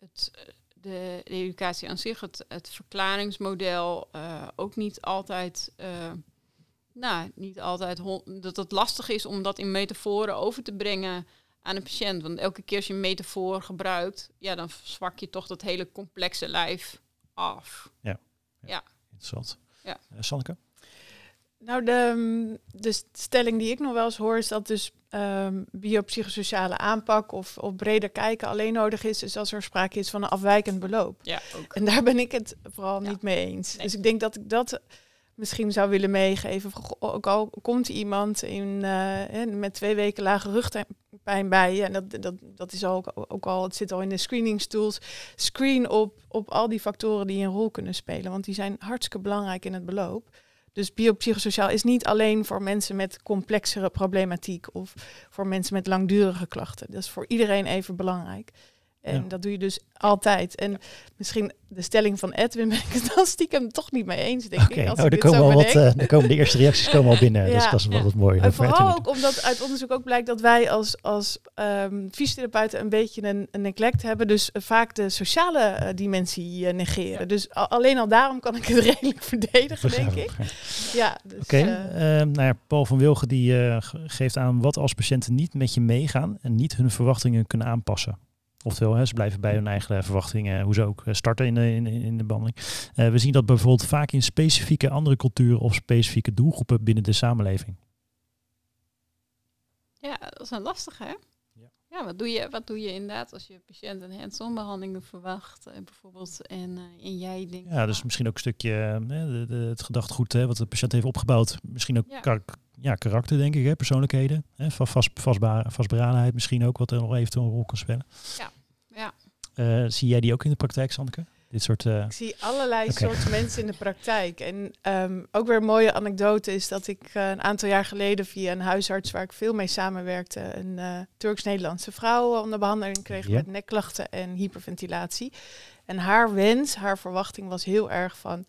het, het de, de, educatie aan zich, het, het verklaringsmodel, uh, ook niet altijd, uh, nou, niet altijd dat het lastig is om dat in metaforen over te brengen aan een patiënt. Want elke keer als je een metafoor gebruikt, ja, dan zwak je toch dat hele complexe lijf af. Ja, ja. ja. interessant. Ja. Uh, Sanneke? Nou, de, de stelling die ik nog wel eens hoor is dat dus um, biopsychosociale aanpak of, of breder kijken alleen nodig is, is als er sprake is van een afwijkend beloop. Ja, ook. En daar ben ik het vooral ja. niet mee eens. Nee. Dus ik denk dat ik dat misschien zou willen meegeven. Ook al komt iemand in, uh, met twee weken lage rugpijn bij je, en dat, dat, dat is ook, ook al, het zit al in de screeningstools, screen op, op al die factoren die een rol kunnen spelen, want die zijn hartstikke belangrijk in het beloop. Dus biopsychosociaal is niet alleen voor mensen met complexere problematiek of voor mensen met langdurige klachten. Dat is voor iedereen even belangrijk. En ja. dat doe je dus altijd. En misschien de stelling van Edwin ben ik het dan stiekem toch niet mee eens, denk okay. ik. Als oh, ik er, komen zo al wat, uh, er komen de eerste reacties komen al binnen. (laughs) Ja. Dus dat is wel Ja. wat mooi. En vooral ook omdat uit onderzoek ook blijkt dat wij als, als um, fysiotherapeuten een beetje een, een neglect hebben. Dus uh, vaak de sociale uh, dimensie uh, negeren. Ja. Dus al, alleen al daarom kan ik het (laughs) redelijk verdedigen, denk ik. Ja, dus, Oké, okay. uh, nou ja, Paul van Wilgen die uh, geeft aan wat als patiënten niet met je meegaan en niet hun verwachtingen kunnen aanpassen. Oftewel, hè, ze blijven bij hun eigen verwachtingen, hoe ze ook eh, starten in de, in, in de behandeling. Uh, we zien dat bijvoorbeeld vaak in specifieke andere culturen of specifieke doelgroepen binnen de samenleving. Ja, dat is een lastige, hè? Ja. ja, wat doe, je, wat doe je inderdaad als je patiënt een hands-on behandeling verwacht, bijvoorbeeld, en, uh, en jij denkt... Ja, dus misschien ook een stukje de, de, het gedachtegoed hè, wat de patiënt heeft opgebouwd. Misschien ook ja. Ja karakter, denk ik, hè, persoonlijkheden. Hè, vast, vastba vastberadenheid misschien ook, wat er nog eventueel een rol kan spelen. Ja, ja. zie jij die ook in de praktijk, Sanneke? Dit soort, uh... Ik zie allerlei soorten mensen in de praktijk. En um, ook weer een mooie anekdote is dat ik uh, een aantal jaar geleden via een huisarts waar ik veel mee samenwerkte, een uh, Turks-Nederlandse vrouw onder behandeling kreeg yeah. met nekklachten en hyperventilatie. En haar wens, haar verwachting was heel erg van,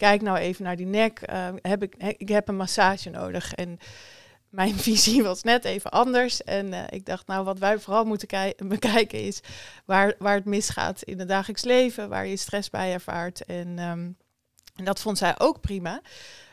kijk nou even naar die nek, heb ik, ik heb een massage nodig. En mijn (laughs) visie was net even anders. En uh, ik dacht, nou, wat wij vooral moeten (laughs) bekijken is waar, waar het misgaat in het dagelijks leven, waar je stress bij ervaart. En, um, en dat vond zij ook prima.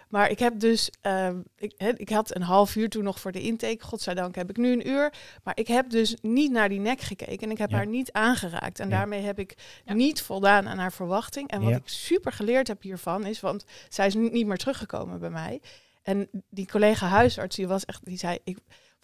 Maar ik heb dus, uh, ik, he, ik had een half uur toen nog voor de intake. Godzijdank heb ik nu een uur. Maar ik heb dus niet naar die nek gekeken en ik heb ja. haar niet aangeraakt. En ja. daarmee heb ik ja. niet voldaan aan haar verwachting. En wat ik super geleerd heb hiervan is, want zij is niet meer teruggekomen bij mij. En die collega huisarts, die was echt, die zei, ik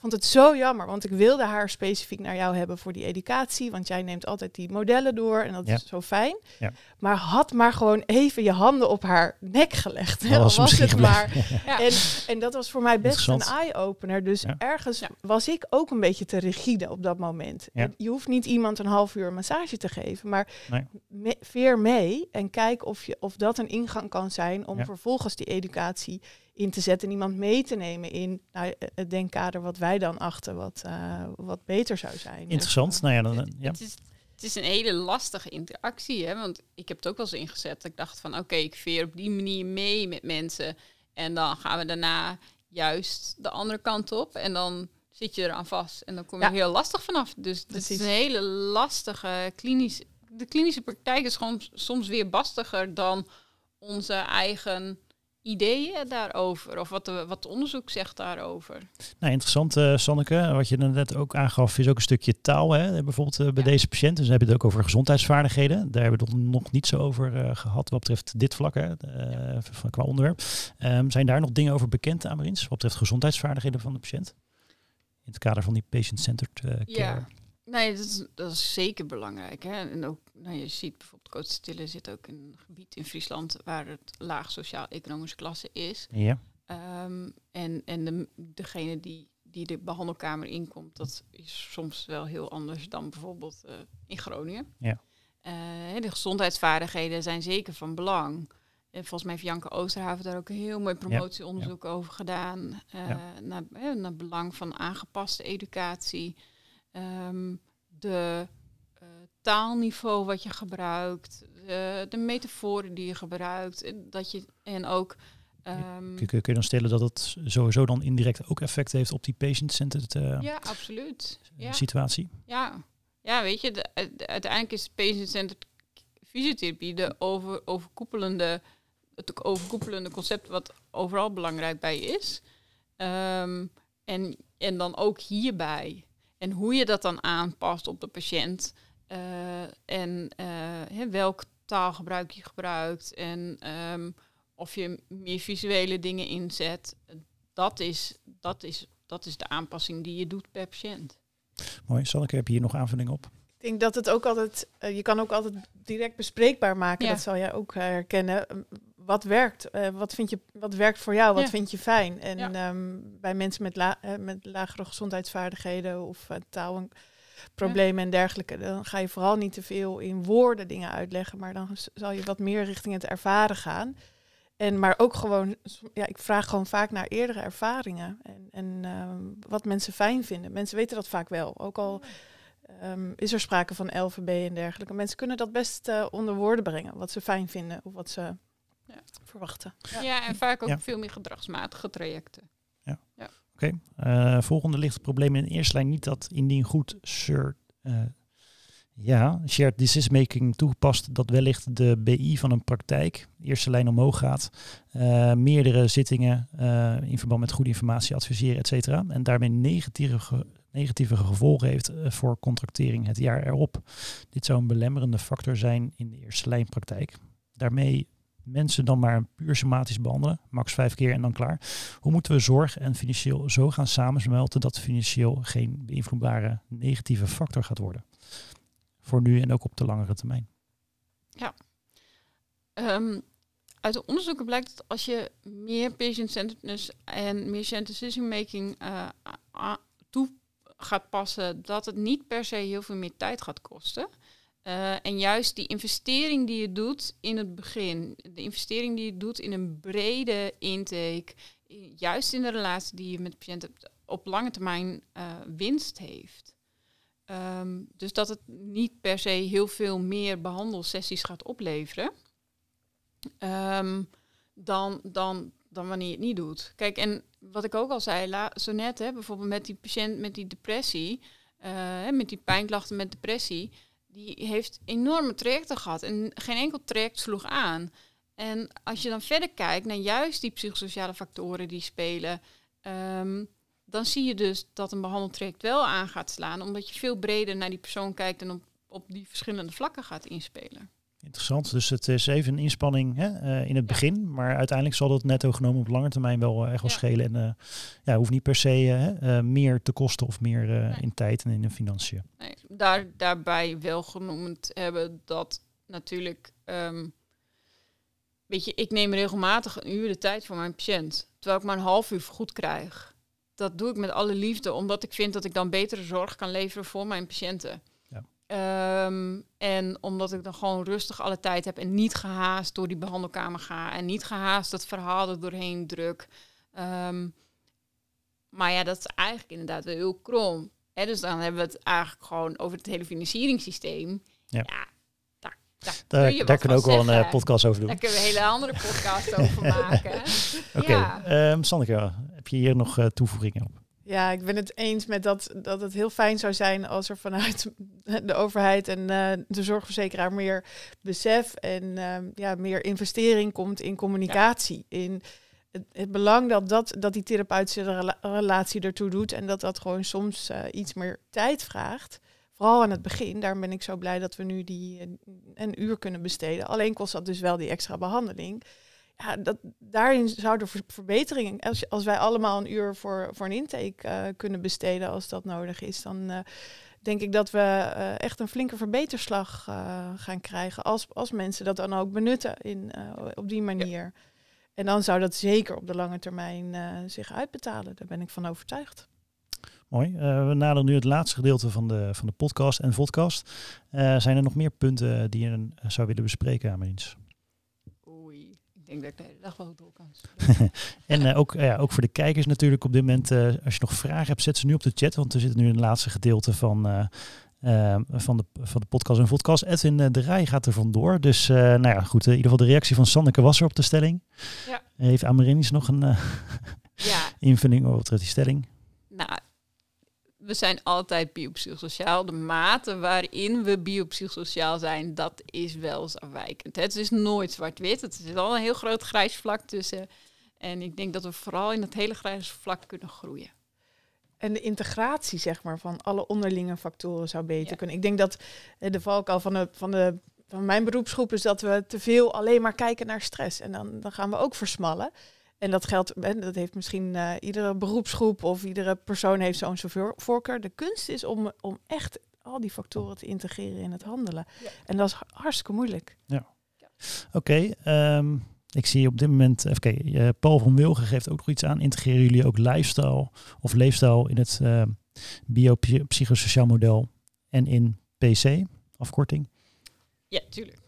vond het zo jammer, want ik wilde haar specifiek naar jou hebben voor die educatie, want jij neemt altijd die modellen door en dat Ja. is zo fijn. Ja. Maar had maar gewoon even je handen op haar nek gelegd. hè, Dat al was was misschien het maar. (laughs) Ja. En, en dat was voor mij best een eye-opener. Dus Ja. ergens Ja. was ik ook een beetje te rigide op dat moment. Je hoeft niet iemand een half uur een massage te geven, maar Nee. me- veer mee en kijk of, je, of dat een ingang kan zijn om Ja. vervolgens die educatie in te zetten en iemand mee te nemen in nou, het denkkader wat wij dan achten wat, eh, wat beter zou zijn. Interessant. Nou ja, dan, eh, ja. Het, is, het is een hele lastige interactie, hè? want ik heb het ook wel eens ingezet. dat Ik dacht van, oké, ik veer op die manier mee met mensen. En dan gaan we daarna juist de andere kant op. En dan zit je eraan vast. En dan kom je Ja. er heel lastig vanaf. Dus het Precies. is een hele lastige klinische... De klinische praktijk is gewoon soms weer bastiger dan onze eigen ideeën daarover. Of wat, de, wat het onderzoek zegt daarover. Nou, interessant, eh Sanneke. Wat je net ook aangaf, is ook een stukje taal. Hè? Bijvoorbeeld eh, bij Ja. deze patiënt. Dus dan heb je het ook over gezondheidsvaardigheden. Daar hebben we het nog niet zo over eh, gehad wat betreft dit vlak, hè? van, qua onderwerp. Ehm, zijn daar nog dingen over bekend, Amarins, wat betreft gezondheidsvaardigheden van de patiënt? In het kader van die patient-centered care. Ja. Nee, dat is, dat is zeker belangrijk. Hè? En ook, nou, je ziet bijvoorbeeld Coach Stille zit ook een gebied in Friesland waar het laag sociaal-economische klasse is. Ja, Ehm, en en de, degene die, die de behandelkamer inkomt, dat is soms wel heel anders dan bijvoorbeeld eh, in Groningen. Ja. Hè, de gezondheidsvaardigheden zijn zeker van belang. En volgens mij heeft Janke Oosterhaven daar ook een heel mooi promotieonderzoek over gedaan. Ja. naar, naar belang van aangepaste educatie. Ehm, de taalniveau wat je gebruikt, de, de metaforen die je gebruikt. en Dat je, en ook... ehm, Kun, je dan stellen dat het sowieso dan indirect ook effect heeft op die patient-centered eh, ja, absoluut. Ja, situatie? ja. ja weet je, de, de- uiteindelijk is patient-centered fysiotherapie de over, overkoepelende, het overkoepelende concept wat overal belangrijk bij is. Ehm, en, en dan ook hierbij. En hoe je dat dan aanpast op de patiënt. Eh, en eh, hè, welk taalgebruik je gebruikt. En ehm, of je meer visuele dingen inzet. Dat is, dat, is, dat is de aanpassing die je doet per patiënt. Mooi. Sanneke, heb je hier nog aanvulling op? Ik denk dat het ook altijd, eh, je kan ook altijd direct bespreekbaar maken. Ja. Dat zal jij ook herkennen. Um, Wat werkt? Eh, wat, vind je, wat werkt voor jou? Wat Ja. vind je fijn? En Ja. ehm, bij mensen met, la, eh, met lagere gezondheidsvaardigheden of taalproblemen en dergelijke, dan ga je vooral niet te veel in woorden dingen uitleggen, maar dan zal je wat meer richting het ervaren gaan. En maar ook gewoon, ja, ik vraag gewoon vaak naar eerdere ervaringen en, en ehm, wat mensen fijn vinden. Mensen weten dat vaak wel, ook al Ehm, is er sprake van LVB en dergelijke. Mensen kunnen dat best eh, onder woorden brengen, wat ze fijn vinden of wat ze Ja. verwachten. Ja. en vaak ook Ja. veel meer gedragsmatige trajecten. Eh, volgende ligt het probleem in de eerste lijn niet dat indien goed sir, eh, ja, shared decision making toegepast dat wellicht de BI van een praktijk, eerste lijn omhoog gaat, eh, meerdere zittingen in verband met goede informatie adviseren, et cetera, en daarmee negatieve, negatieve gevolgen heeft voor contractering het jaar erop. Dit zou een belemmerende factor zijn in de eerste lijn praktijk. Daarmee mensen dan maar puur somatisch behandelen, max vijf keer en dan klaar. Hoe moeten we zorg en financieel zo gaan samensmelten dat financieel geen beïnvloedbare negatieve factor gaat worden? Voor nu en ook op de langere termijn. Ehm, uit de onderzoeken blijkt dat als je meer patient-centeredness en meer shared decision making eh, a- toe gaat passen, dat het niet per se heel veel meer tijd gaat kosten. Eh, en juist die investering die je doet in het begin, de investering die je doet in een brede intake, juist in de relatie die je met de patiënt hebt, op lange termijn eh, winst heeft. Ehm, dus dat het niet per se heel veel meer behandelsessies gaat opleveren. Ehm, dan, dan, dan wanneer je het niet doet. Kijk, en wat ik ook al zei, la, zo net, hè, bijvoorbeeld met die patiënt met die depressie, eh, met die pijnklachten met depressie, die heeft enorme trajecten gehad en geen enkel traject sloeg aan. En als je dan verder kijkt naar juist die psychosociale factoren die spelen, ehm, dan zie je dus dat een behandeltraject wel aan gaat slaan, omdat je veel breder naar die persoon kijkt en op, op die verschillende vlakken gaat inspelen. Interessant. Dus het is even een inspanning hè, eh, in het begin. Maar uiteindelijk zal dat netto genomen op lange termijn wel eh, echt wel Ja. schelen. En eh, ja, hoeft niet per se meer te kosten of meer Nee. in tijd en in de financiën. Nee, daar, daarbij wel genoemd hebben dat natuurlijk. ehm, weet je, ik neem regelmatig een uur de tijd voor mijn patiënt. Terwijl ik maar een half uur vergoed krijg. Dat doe ik met alle liefde, omdat ik vind dat ik dan betere zorg kan leveren voor mijn patiënten. Ehm, en omdat ik dan gewoon rustig alle tijd heb en niet gehaast door die behandelkamer ga. En niet gehaast het verhaal er doorheen druk. Ehm, maar ja, dat is eigenlijk inderdaad wel heel krom. Hè, dus dan hebben we het eigenlijk gewoon over het hele financieringssysteem. Ja. Ja, daar, daar, kun Daar, je daar wat kunnen we ook wel een eh, podcast over doen. Daar kunnen we een hele andere podcast over (laughs) maken. Oké, Ja. ehm, Sanneke, heb je hier nog eh, toevoegingen op? Ja, ik ben het eens met dat, dat het heel fijn zou zijn als er vanuit (laughs) de overheid en eh, de zorgverzekeraar meer besef en ehm, ja, meer investering komt in communicatie. In het, het belang dat, dat, dat die therapeutische rela- relatie ertoe doet en dat dat gewoon soms eh, iets meer tijd vraagt. Vooral aan het begin. Daarom ben ik zo blij dat we nu die eh, een uur kunnen besteden. Alleen kost dat dus wel die extra behandeling ja, dat, daarin zouden ver- verbeteringen. Als, als wij allemaal een uur voor, voor een intake eh, kunnen besteden, als dat nodig is, dan eh, denk ik dat we eh, echt een flinke verbeterslag eh, gaan krijgen. Als, als mensen dat dan ook benutten in, eh, op die manier. En dan zou dat zeker op de lange termijn eh, zich uitbetalen. Daar ben ik van overtuigd. Mooi. Eh, we naderen nu het laatste gedeelte van de, van de podcast en podcast. Eh, zijn er nog meer punten die je zou willen bespreken, Amelins? Oei, ik denk dat ik de hele dag wel door kan. (laughs) En eh, ook, ja, ook voor de kijkers natuurlijk op dit moment, eh, als je nog vragen hebt, zet ze nu op de chat. Want we zitten nu in het laatste gedeelte van, eh, eh, van, de, van de podcast en podcast. Edwin eh, de Rij gaat er vandoor. Dus eh, nou ja, goed. in ieder geval de reactie van Sanneke was er op de stelling. Ja. Heeft Amerinis nog een eh, Ja, (laughs) invulling over die stelling? We zijn altijd biopsychosociaal. De mate waarin we biopsychosociaal zijn, dat is wel eens afwijkend. Het is nooit zwart-wit. Het is al een heel groot grijs vlak tussen. En ik denk dat we vooral in dat hele grijze vlak kunnen groeien. En de integratie, zeg maar, van alle onderlinge factoren zou beter Ja. kunnen. Ik denk dat eh, de valkuil van, de, van, de, van mijn beroepsgroep is dat we te veel alleen maar kijken naar stress. En dan, dan gaan we ook versmallen. En dat geldt, en dat heeft misschien eh, iedere beroepsgroep of iedere persoon heeft zo'n zo'n voor- voorkeur. De kunst is om, om echt al die factoren te integreren in het handelen. Ja. En dat is hartstikke moeilijk. Oké, ehm, ik zie op dit moment, even kijken, Paul van Wilgen geeft ook nog iets aan. Integreren jullie ook lifestyle of leefstijl in het uh, biopsychosociaal model en in PC, afkorting? Ja, tuurlijk.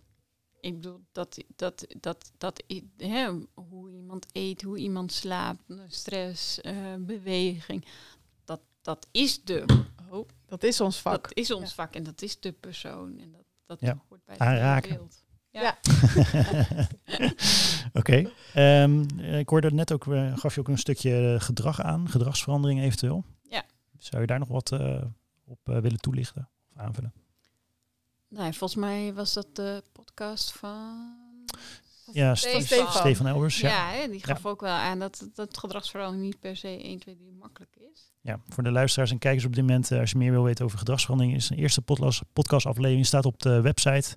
Ik bedoel, dat, dat, dat, dat, hè, hoe iemand eet, hoe iemand slaapt, stress, eh, beweging, dat, dat is de, oh, Dat is ons vak. dat is ons vak en dat is de persoon en dat, dat Ja. hoort bij het Aanraken. beeld. Ja. (laughs) Oké, ehm, ik hoorde net ook, eh, gaf je ook een stukje eh, gedrag aan, gedragsverandering eventueel. Ja. Zou je daar nog wat eh, op eh, willen toelichten of aanvullen? Nou, volgens mij was dat de podcast van... Ja, Stefan. Stefan. Stefan Elbers. Ja. Ja, die gaf ook wel aan dat, dat gedragsverandering niet per se 1, 2, 3 makkelijk is. Ja, voor de luisteraars en kijkers op dit moment, eh, als je meer wil weten over gedragsverandering, is een eerste podcast, podcastaflevering staat op de website.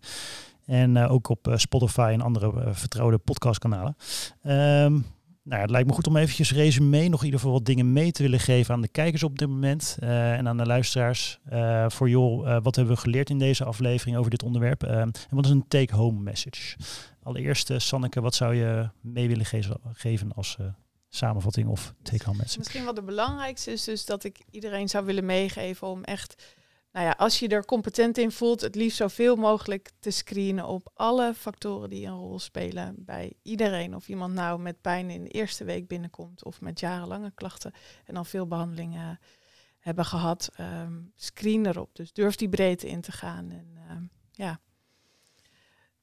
En ook op Spotify en andere vertrouwde podcastkanalen. Um, nou, het lijkt me goed om eventjes resume nog in ieder geval wat dingen mee te willen geven aan de kijkers op dit moment en aan de luisteraars. voor joh, wat hebben we geleerd in deze aflevering over dit onderwerp? En wat is een take-home message? Allereerst, Sanneke, wat zou je mee willen geven als samenvatting of take-home message? Misschien wat het belangrijkste is dus dat ik iedereen zou willen meegeven om echt, nou ja, als je er competent in voelt, het liefst zoveel mogelijk te screenen op alle factoren die een rol spelen bij iedereen. Of iemand nou met pijn in de eerste week binnenkomt of met jarenlange klachten en al veel behandelingen hebben gehad. Um, screen erop. Dus durf die breedte in te gaan. En ehm, ja,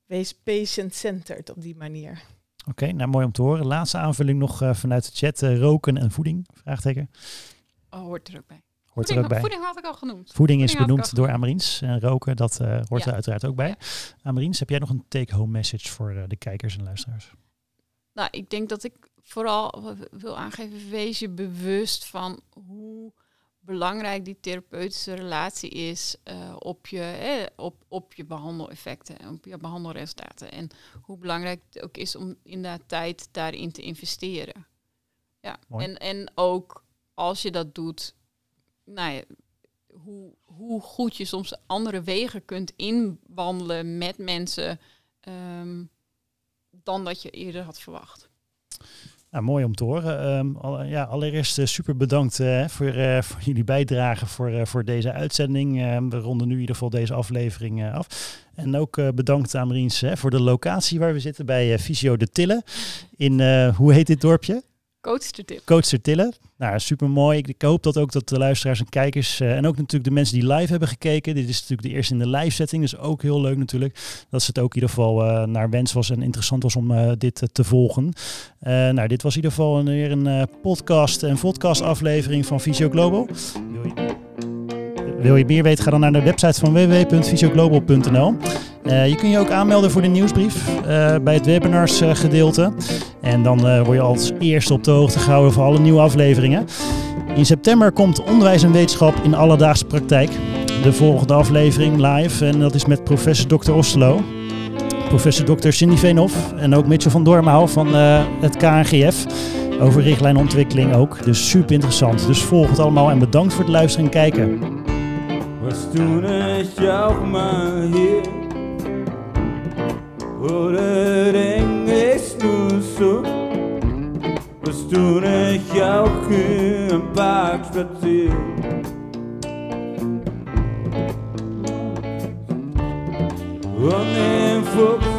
wees patient-centered op die manier. Oké, nou mooi om te horen. Laatste aanvulling nog uh, vanuit de chat. Uh, roken en voeding? Vraagteken. Oh, hoort er ook bij. Hoort voeding, er ook bij. Voeding had ik al genoemd. Voeding, is benoemd door Amarins. En roken, dat uh, hoort er uiteraard ook bij. Ja. Amarins, heb jij nog een take-home message voor de kijkers en luisteraars? Nou, ik denk dat ik vooral wil aangeven, wees je bewust van hoe belangrijk die therapeutische relatie is uh, op, je, eh, op, op je behandeleffecten en op je behandelresultaten. En hoe belangrijk het ook is om inderdaad tijd daarin te investeren. Ja, en, en ook als je dat doet, nou ja, hoe, hoe goed je soms andere wegen kunt inwandelen met mensen um, dan dat je eerder had verwacht. Nou, mooi om te horen. Um, ja, allereerst uh, super bedankt uh, voor, uh, voor jullie bijdrage voor, voor deze uitzending. Ehm, we ronden nu in ieder geval deze aflevering af. En ook bedankt aan Mariens voor de locatie waar we zitten bij Visio de Tille. In, hoe heet dit dorpje? Coachtertille. Coachtertille. Nou, super mooi. Ik, hoop dat ook dat de luisteraars en kijkers uh, en ook natuurlijk de mensen die live hebben gekeken. Dit is natuurlijk de eerste in de live setting, dus ook heel leuk natuurlijk. Dat het ook in ieder geval uh, naar wens was en interessant was om uh, dit te volgen. nou, dit was in ieder geval een, weer een podcast en podcast aflevering van Visio Global. Wil je, meer weten, ga dan naar de website van www.visioglobal.nl. Je kunt je ook aanmelden voor de nieuwsbrief bij het webinars gedeelte. En dan word je als eerste op de hoogte gehouden van alle nieuwe afleveringen. In september komt Onderwijs en Wetenschap in alledaagse praktijk. De volgende aflevering live en dat is met professor Dr. Oslo. Professor Dr. Cindy Veenhoff en ook Mitchell van Dormau van het KNGF. Over richtlijnontwikkeling ook. Dus super interessant. Dus volg het allemaal en bedankt voor het luisteren en kijken. Was toen hier so Was toen ich auch im Park spazieren Und den Fuchs